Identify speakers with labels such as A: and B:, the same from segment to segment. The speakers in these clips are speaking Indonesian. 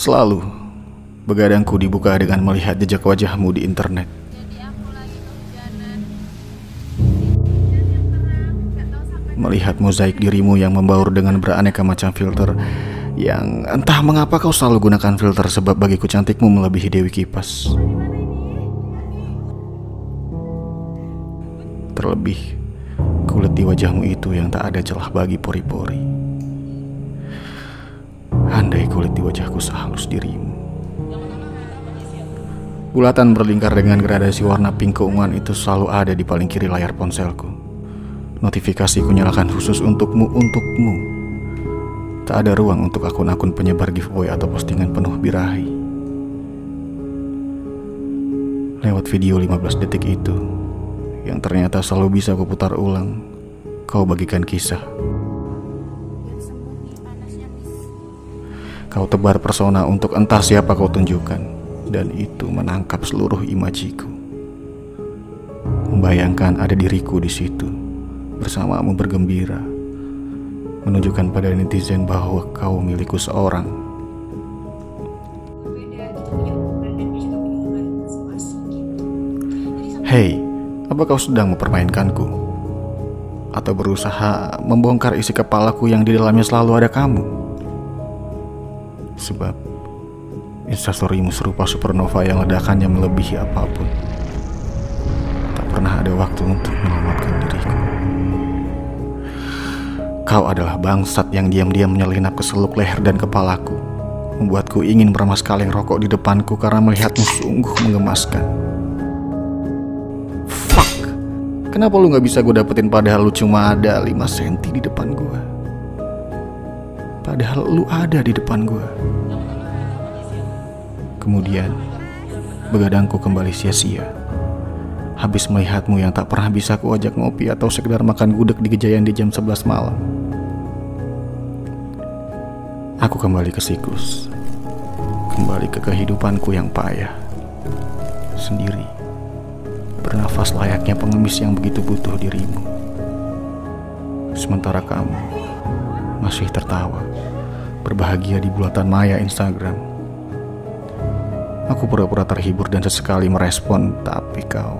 A: Selalu begadangku dibuka dengan melihat jejak wajahmu di internet. Melihat mozaik dirimu yang membaur dengan beraneka macam filter yang entah mengapa kau selalu gunakan filter sebab bagiku cantikmu melebihi Dewi Kipas. Terlebih kulit di wajahmu itu yang tak ada celah bagi pori-pori. Andai kulit di wajahku sehalus dirimu. Bulatan berlingkar dengan gradasi warna pink keunguan itu selalu ada di paling kiri layar ponselku. Notifikasi kunyalakan khusus untukmu, untukmu. Tak ada ruang untuk akun-akun penyebar giveaway atau postingan penuh birahi. Lewat video 15 detik itu, yang ternyata selalu bisa kuputar ulang, kau bagikan kisah. Kau tebar persona untuk entah siapa kau tunjukkan, dan itu menangkap seluruh imajiku. Membayangkan ada diriku di situ bersamamu bergembira, menunjukkan pada netizen bahwa kau milikku seorang. Hei, apa kau sedang mempermainkanku? Atau berusaha membongkar isi kepalaku yang di dalamnya selalu ada kamu? Sebab instastorymu serupa supernova yang ledakannya melebihi apa pun. Tak pernah ada waktu untuk menyelamatkan diriku. Kau adalah bangsat yang diam-diam menyelinap ke seluk leher dan kepalaku. Membuatku ingin meremas kaleng rokok di depanku karena melihatmu sungguh mengemaskan. Fuck! Kenapa lu gak bisa gue dapetin padahal lu cuma ada 5 cm di depan gue? Padahal lu ada di depan gue. Kemudian, begadangku kembali sia-sia. Habis melihatmu yang tak pernah bisa kuajak ngopi atau sekedar makan gudeg di Gejayan di jam 11 malam. Aku kembali ke siklus. Kembali ke kehidupanku yang payah. Sendiri. Bernafas layaknya pengemis yang begitu butuh dirimu. Sementara kamu masih tertawa, berbahagia di bulatan maya Instagram. Aku pura-pura terhibur dan sesekali merespon, tapi kau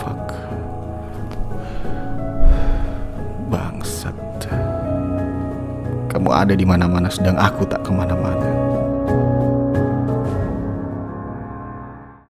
A: fuck bangsat. Kamu ada di mana-mana sedang aku tak ke mana-mana.